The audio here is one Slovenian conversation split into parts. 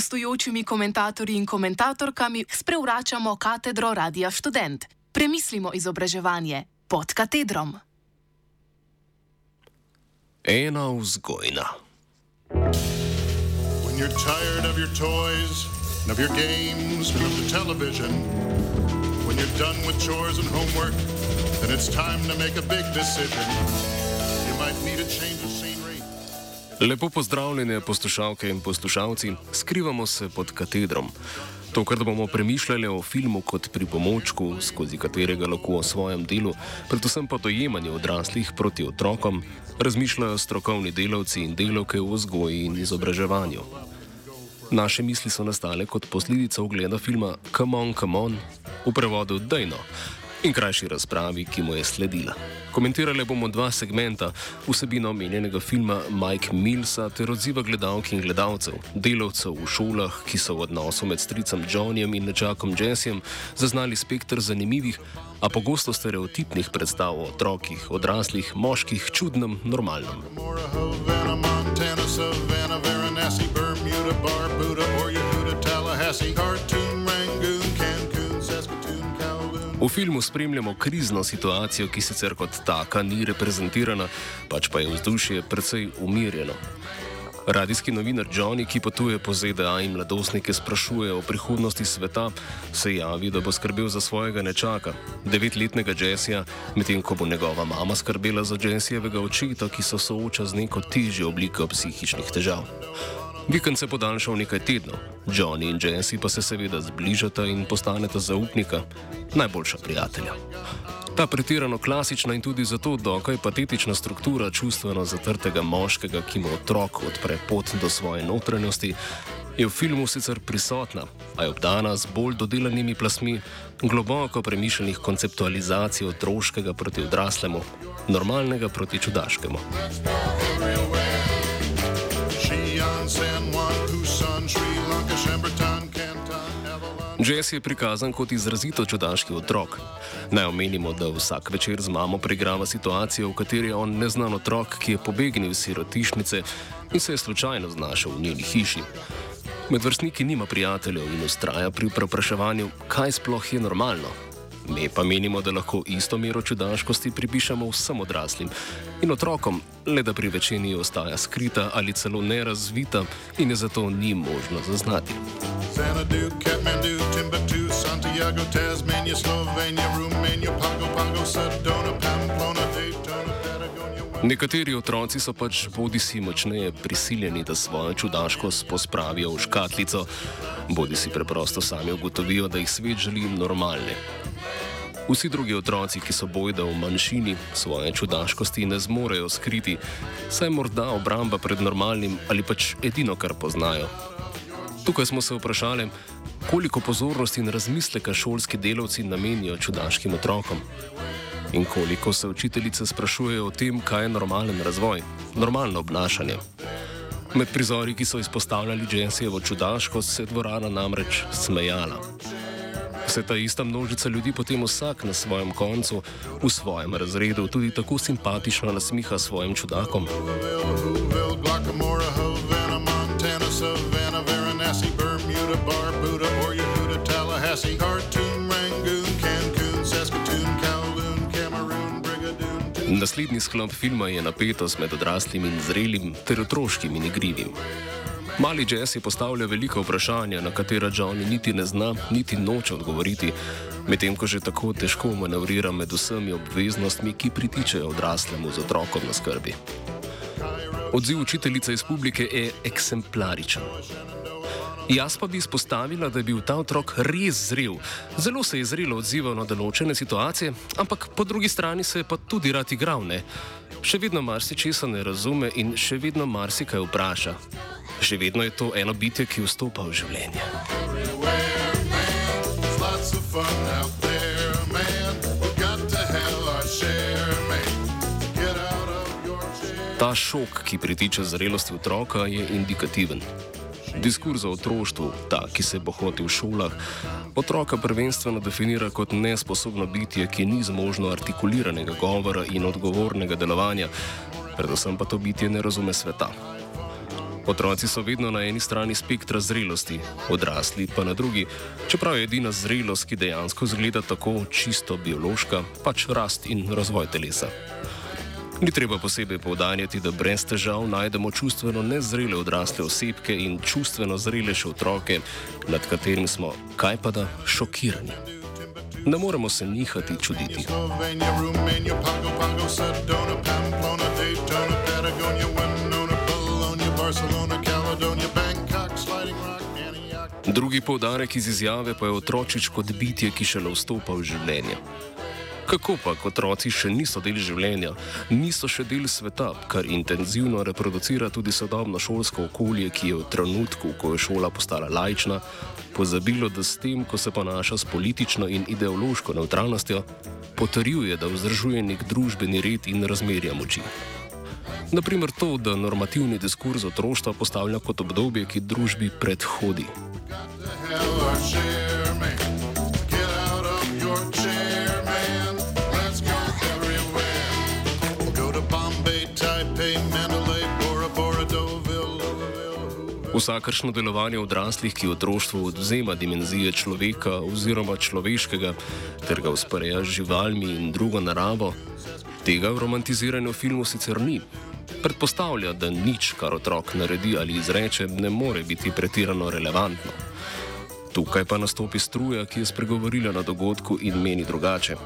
gostujočimi komentatorji in komentatorkami sprevračamo katedro Radia Student. Premislimo izobraževanje pod katedrom. Ena vzgojna. When you're tired of your toys, of your games, and of the television, when you're done with chores and homework, then it's time to make a big decision. You might need a change of scenery. Lepo pozdravljene poslušalke in poslušalci, skrivamo se pod katedrom. Tokrat bomo premišljali o filmu kot pripomočku, skozi katerega lahko o svojem delu, predvsem pa dojemanju odraslih proti otrokom, razmišljajo strokovni delavci in delavke v vzgoji in izobraževanju. Naše misli so nastale kot posledica ogleda filma Come on, come on, v prevodu Dejno in krajši razpravi, ki mu je sledila. Komentirali bomo dva segmenta, vsebino omenjenega filma Mike Millsa ter odziva gledalk in gledalcev, delavcev v šolah, ki so v odnosu med stricem Johnnyjem in nečakom Jessiem zaznali spektr zanimivih, a pogosto stereotipnih predstav o otrokih, odraslih, moških, čudnem, normalnem. Savannah, Varanasi, Bermuda, Barbuda, or Yehuda, Tallahassee, Khartoum, V filmu spremljamo krizno situacijo, ki sicer kot taka ni reprezentirana, pač pa je vzdušje precej umirjeno. Radijski novinar Johnny, ki potuje po ZDA in mladostnike sprašuje o prihodnosti sveta, se javi, da bo skrbel za svojega nečaka, devetletnega Jessija, medtem ko bo njegova mama skrbela za Jessijevega očeta, ki se sooča z neko težjo obliko psihičnih težav. Vikend se podaljša v nekaj tednov, Johnny in Jessie pa se seveda zbližata in postaneta zaupnika, najboljša prijatelja. Ta pretirano klasična in tudi zato dokaj patetična struktura čustveno zatrtega moškega, ki mu otrok odpre pot do svoje notranjosti, je v filmu sicer prisotna, a je obdana z bolj dodelanimi plasmi, globoko premišljenih konceptualizacij otroškega proti odraslemu, normalnega proti čudaškemu. San Juan, Busan, Sri Lanka, Shemberton, Canton, Avalon. Jess je prikazan kot izrazito čudaški otrok. Naj omenimo, da vsak večer z mamo preigrava situacijo, v kateri je on neznan otrok, ki je pobegnil iz sirotišnice in se je slučajno znašel v njeni hiši. Med vrstniki nima prijateljev in ustraja pri vprašanju, kaj sploh je normalno. Mi pa menimo, da lahko isto mero čudaškosti pripišemo vsem odraslim in otrokom, le da pri večini ostaja skrita ali celo nerazvita in je zato ni možno zaznati. Xanadu, Kathmandu, Timbuktu, Santiago, Tasmania, Slovenia, Romania, Pago, Pago, Sedona, Pamplona, Patagonia. Nekateri otroci so pač bodi si močneje prisiljeni, da svojo čudaškost pospravijo v škatlico, bodi si preprosto sami ugotovijo, da jih svet želi normalne. Vsi drugi otroci, ki so bojda v manjšini, svoje čudaškosti ne zmorejo skriti, saj morda obramba pred normalnim ali pač edino, kar poznajo. Tukaj smo se vprašali, koliko pozornosti in razmisleka šolski delavci namenijo čudaškim otrokom. In koliko se učiteljice sprašujejo o tem, kaj je normalen razvoj, normalno obnašanje. Med prizori, ki so izpostavljali Jensijevo čudaškost, se je dvorana namreč smejala. Se ta ista množica ljudi potem vsak na svojem koncu, v svojem razredu, tudi tako simpatično nasmiha svojim čudakom. Whoville, Guacamora, Havana, Montana, Savannah, Naslednji sklop filma je napetost med odraslim in zrelim ter otroškim in igrivim. Mali Jess je postavlja veliko vprašanja, na katera Johnny niti ne zna, niti noče odgovoriti, medtem ko že tako težko manevrira med vsemi obveznostmi, ki pritičejo odraslemu z otrokom na skrbi. Odziv učiteljice iz publike je eksemplaričen. Jaz pa bi izpostavila, da je bil ta otrok res zrel. Zelo se je zrelo odzival na določene situacije, ampak po drugi strani se je pa tudi rad igral. Ne? Še vedno marsičesa ne razume in še vedno marsikaj vpraša. Še vedno je to eno bitje, ki vstopa v življenje. Ta šok, ki pritiče zrelosti otroka, je indikativen. Diskurz o otroštvu, ta, ki se bohoti v šolah, otroka prvenstveno definira kot nesposobno bitje, ki ni zmožno artikuliranega govora in odgovornega delovanja, predvsem pa to bitje ne razume sveta. Otroci so vedno na eni strani spektra zrelosti, odrasli pa na drugi, čeprav je edina zrelost, ki dejansko zgleda tako čisto biološka, pač rast in razvoj telesa. Ni treba posebej povdarjati, da brez težav najdemo čustveno nezrele odrasle osebke in čustveno zrelejše otroke, nad katerimi smo, kaj pa da, šokirani. Ne moremo se njihati čuditi. Drugi poudarek iz izjave pa je otročič kot bitje, ki šele vstopa v življenje. Kako pa, ko otroci še niso del življenja, niso še del sveta, kar intenzivno reproducira tudi sodobno šolsko okolje, ki je v trenutku, ko je šola postala lajčna, pozabilo, da s tem, ko se ponaša s politično in ideološko neutralnostjo, potrjuje, da vzdržuje nek družbeni red in razmerja moči. Naprimer to, da normativni diskurs otroštva postavlja kot obdobje, ki družbi predhodi. Vsakršno delovanje odraslih, ki otroštvu odzema dimenzije človeka oziroma človeškega, ter ga usporeja z živalmi in drugo naravo, tega v romantiziranem filmu sicer ni. Predpostavlja, da nič, kar otrok naredi ali izreče, ne more biti pretirano relevantno. Tukaj pa nastopi struja, ki je spregovorila na dogodku in meni drugače.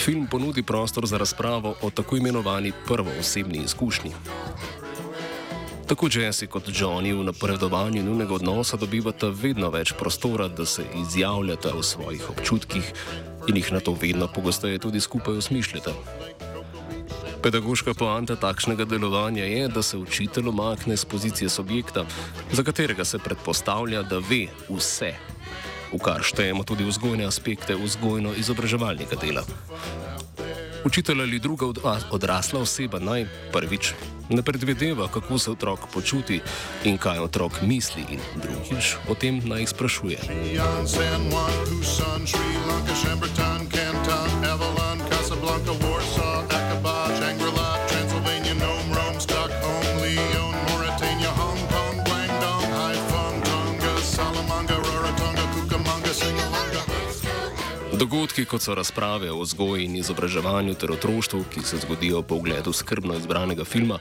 Film ponudi prostor za razpravo o tako imenovani prvoosebni izkušnji. Tako Jesse kot Johnny v napredovanju njunega odnosa dobivata vedno več prostora, da se izjavljata o svojih občutkih in jih na to vedno pogosteje tudi skupaj osmišljata. Pedagoška poanta takšnega delovanja je, da se učitelj omakne z pozicije subjekta, za katerega se predpostavlja, da ve vse, v kar štejemo tudi vzgojne aspekte vzgojno-izobraževalnega dela. Učitelj ali druga odrasla oseba naj prvič ne predvideva, kako se otrok počuti in kaj otrok misli, in drugič o tem naj sprašuje. Dogodki, kot so razprave o vzgoji in izobraževanju ter otroštvu, ki se zgodijo po ogledu skrbno izbranega filma,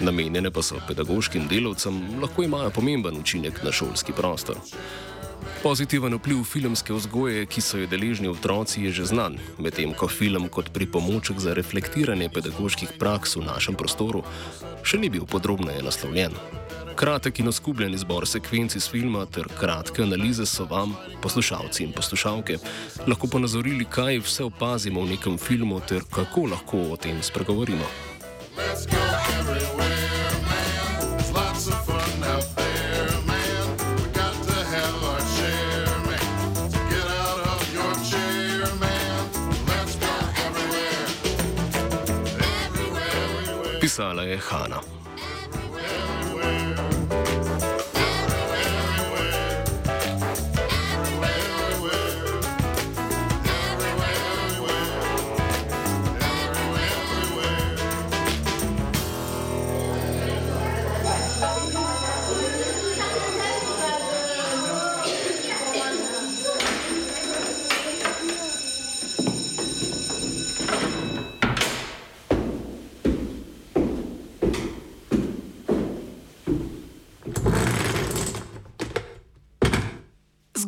namenjene pa so pedagoškim delavcem, lahko imajo pomemben učinek na šolski prostor. Pozitiven vpliv filmske vzgoje, ki so jo deležni otroci, je že znan, medtem ko film kot pripomoček za reflektiranje pedagoških praks v našem prostoru še ni bil podrobneje naslovljen. Kratek in oskubljen izbor sekvenc iz filma ter kratke analize so vam, poslušalci in poslušalke, lahko ponazorili, kaj vse opazimo v nekem filmu ter kako lahko o tem spregovorimo. Pisala je Hanna.